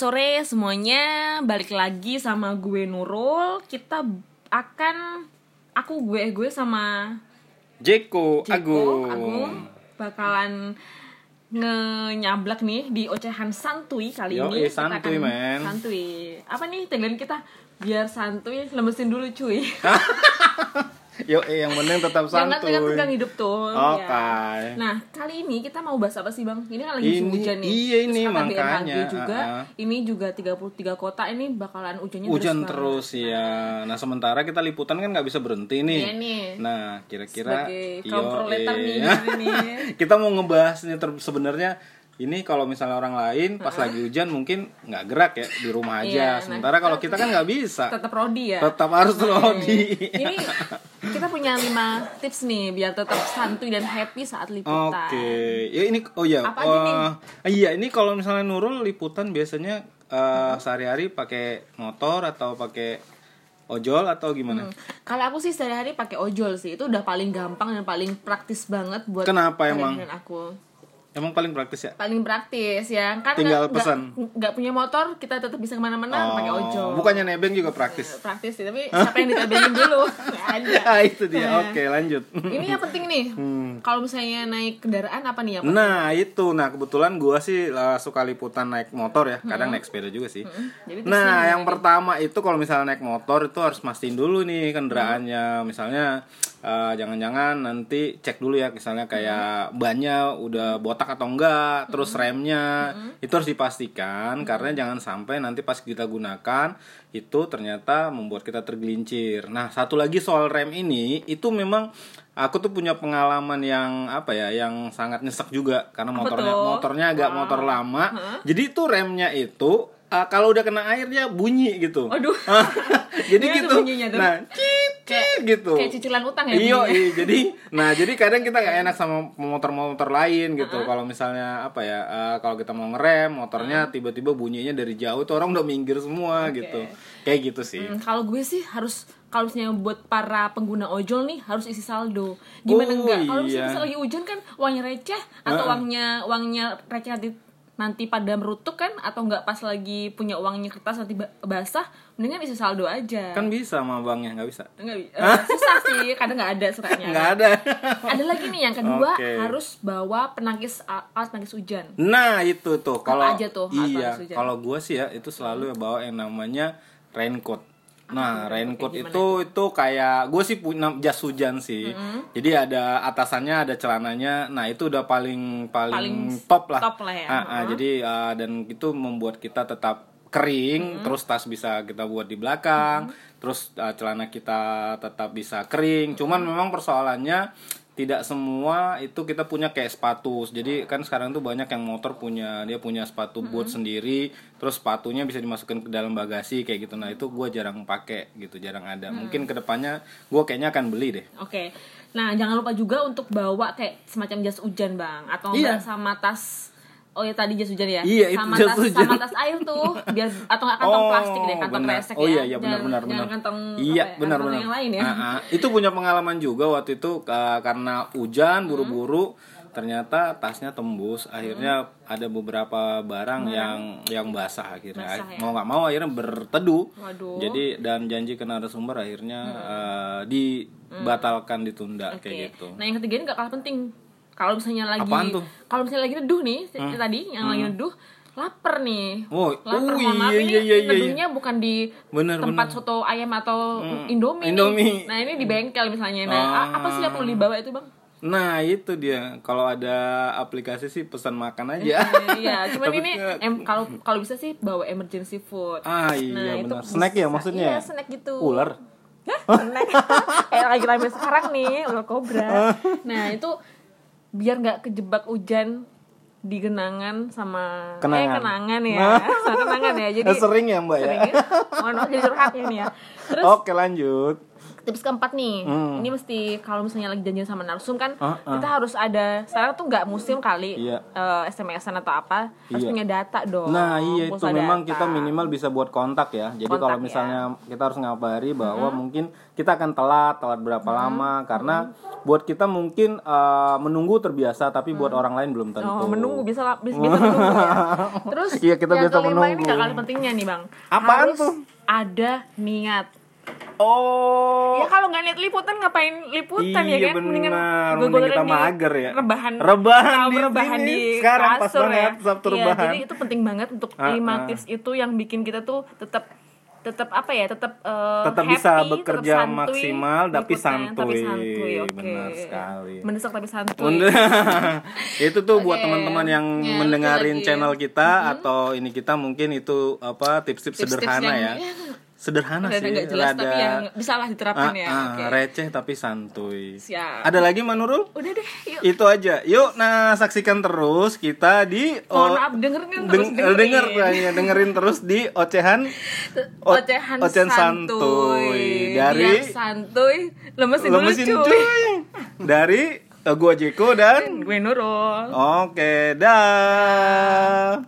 sore semuanya, balik lagi sama gue Nurul. Kita akan aku gue gue sama Jeko, Jeko, Agung. Agung bakalan ngenyablak nih di ocehan santuy kali Yoi, ini. Kita santuy, akan- men. Santuy. Apa nih tagline kita? Biar santuy, lemesin dulu cuy. Yo, eh, yang penting tetap Jangan santuy. tegang-tegang hidup tuh. Oke. ya. Nah, kali ini kita mau bahas apa sih, Bang? Ini kan lagi musim Ini- hujan nih. iya, Terus ini kata makanya, BMKG juga, uh-uh. ini juga 33 kota ini bakalan hujannya Hujan deras terus ya. Nah sementara kita liputan kan nggak bisa berhenti nih. Iya nih. Nah kira-kira Sebagai yo, kaum proletar nih kita mau ngebahas nih sebenarnya ini kalau misalnya orang lain pas lagi hujan mungkin nggak gerak ya di rumah aja. Iya, nah, sementara kalau kita kan nggak bisa. Tetap Rodi ya. Tetap harus rodi. Ini kita punya 5 tips nih biar tetap santuy dan happy saat liputan. Oke, ya ini oh ya, Apa aja nih? eh, iya ini kalau misalnya Nurul liputan biasanya eh, sehari-hari pakai motor atau pakai ojol atau gimana? Hmm. Kalau aku sih sehari-hari pakai ojol sih. Itu udah paling gampang dan paling praktis banget buat Kenapa emang? aku. Emang paling praktis ya? Paling praktis ya. Kan Tinggal nggak- pesan. nggak punya motor, kita tetap bisa ke mana-mana pakai ojol. bukannya nebeng juga praktis. praktis sih, tapi siapa yang ditebengin dulu? Ada. ah itu dia. Nah. Oke, lanjut. Ini yang penting nih. Kalau misalnya naik kendaraan apa nih ya? Pak? Nah itu, nah kebetulan gua sih lah, suka liputan naik motor ya, kadang naik sepeda juga sih. Jadi Nah yang pertama itu kalau misalnya naik motor itu harus mastiin dulu nih kendaraannya, misalnya eh, jangan-jangan nanti cek dulu ya, misalnya kayak bannya udah botak atau enggak, terus remnya. Itu harus dipastikan karena jangan sampai nanti pas kita gunakan itu ternyata membuat kita tergelincir. Nah satu lagi soal rem ini itu memang aku tuh punya pengalaman yang apa ya yang sangat nyesek juga karena motornya tuh? motornya agak motor lama. Jadi tuh remnya itu uh, kalau udah kena air dia bunyi gitu. Waduh. jadi tuh gitu. bunyinya tuh? nah cit gitu Kayak cicilan utang ya? Iya, bunyinya? iya. jadi nah jadi kadang kita nggak enak sama motor-motor lain gitu. Kalau misalnya apa ya, uh, kalau kita mau ngerem motornya tiba-tiba bunyinya dari jauh tuh orang udah minggir semua gitu. Kayak gitu sih. Hmm, kalau gue sih harus kalau misalnya buat para pengguna ojol nih harus isi saldo. Gimana Oh, enggak? Kalau misalnya iya. pas lagi hujan kan uangnya receh atau uangnya uangnya receh nanti nanti pada merutuk kan atau enggak pas lagi punya uangnya kertas nanti ba- basah mendingan isi saldo aja. Kan bisa sama abangnya, nggak bisa. Enggak bi- eh, susah sih, kadang nggak ada suratnya. Nggak ada. Ada lagi nih yang kedua Oke. harus bawa penangkis alat penangkis hujan. Nah itu tuh kalau aja tuh iya kalau gue sih ya itu selalu bawa yang namanya raincoat. Nah raincoat itu itu kayak gue sih punya jas hujan sih. Jadi ada atasannya ada celananya. Nah itu udah paling paling, Paling top lah. top lah ya. Ah, ah, jadi ah, dan itu membuat kita tetap kering. Terus tas bisa kita buat di belakang. Terus ah, celana kita tetap bisa kering. Cuman memang persoalannya tidak semua itu kita punya kayak sepatu. Jadi kan sekarang tuh banyak yang motor punya dia punya sepatu boot sendiri terus sepatunya bisa dimasukkan ke dalam bagasi kayak gitu. Nah itu gue jarang pakai gitu jarang ada. Mungkin ke depannya gue kayaknya akan beli deh. Oke. Nah, jangan lupa juga untuk bawa kayak semacam jas hujan, Bang, atau Iya. enggak sama tas Oh ya tadi jas hujan ya? Iya, itu sama jas tas hujan. sama tas air tuh, biar atau nggak kantong Oh, plastik deh, kantong benar. kresek oh ya. iya iya benar benar benar kantong iya apa ya, benar benar yang lain ya. Ah, ah. itu punya pengalaman juga waktu itu ka- karena hujan buru-buru ternyata tasnya tembus akhirnya ada beberapa barang yang yang basah akhirnya Basah ya? mau nggak mau akhirnya berteduh Waduh. jadi dan janji ke narasumber akhirnya eh, dibatalkan ditunda Oke. kayak gitu Nah, yang ketiga ini gak kalah penting. Kalau misalnya lagi? Hmm. kalau misalnya lagi neduh nih, tadi yang lagi neduh lapar nih. Oh, lapar oh, maaf iya, ini iya, iya, iya. neduhnya bukan di Bener, tempat bener. soto ayam atau Indomie. nih. Indomie. Nah, ini di bengkel misalnya. Nah, Ah. apa sih yang perlu dibawa itu, Bang? nah itu dia kalau ada aplikasi sih pesan makan aja Eh, Iya, cuman ini em kalau kalau bisa sih bawa emergency food. ah Nah, iya itu benar bisa. snack ya maksudnya Iya, snack gitu. ular Hah? Snack. Kayak lagi rame sekarang nih, ular kobra. Nah, itu biar nggak kejebak hujan di genangan sama eh Kenangan. kenangan ya. Nah. Sama kenangan ya. Jadi sering ya mbak sering ya ya. Mohon maaf jadi curhat ini ya. Terus Oke lanjut. tips keempat nih Hmm. ini mesti kalau misalnya lagi janjian sama narsum kan Ah, ah. kita harus ada sekarang tuh nggak musim kali Iya. eh, SMS-an atau apa harus Iya. punya data dong Nah iya itu memang data. kita minimal bisa buat kontak ya. Jadi Kontak, kalau ya. misalnya kita harus ngabari bahwa mungkin kita akan telat, telat berapa lama karena buat kita mungkin eh, menunggu terbiasa, tapi buat orang lain belum tentu. Oh, menunggu bisa lah, bisa, bisa menunggu ya. Terus Iya, kita yang biasa kelima ini menunggu. gak kalah pentingnya nih bang. Apaan Harus tuh? Ada niat. Oh. Ya kalau nggak niat liputan ngapain liputan iya ya kan? benar, gua mending kita mager ya. Rebahan. Rebahan di rebahan di Sekarang pas banget, ya. Sabtu Iya, rebahan. jadi itu penting banget untuk Ah, lima ah. tips itu yang bikin kita tuh tetap tetap apa ya tetap eh, Tetap happy, bisa tetap bekerja santuy, maksimal, tapi santuy. santuy oke. Benar sekali. mendesak tapi santuy itu tuh buat Oke. teman-teman yang Ya, mendengarin lagi. channel kita atau ini kita mungkin itu apa tips-tips sederhana yang- ya. Sederhana Rada sih, jelas rada tapi ya bisa lah diterapkan ah, ya ah, oke receh tapi santuy. siap Ada lagi Manurul? udah deh yuk Itu aja. Yuk, nah saksikan terus kita di mohon oh, maaf dengerin deng- terus dengerin. denger ya, dengerin terus di ocehan o- ocehan, ocehan santuy. santuy. Dari- Biar santuy lemesin, Lemesin dulu cuy cuy. Dari eh, gua Jeko dan gue Nurul Oke, dah.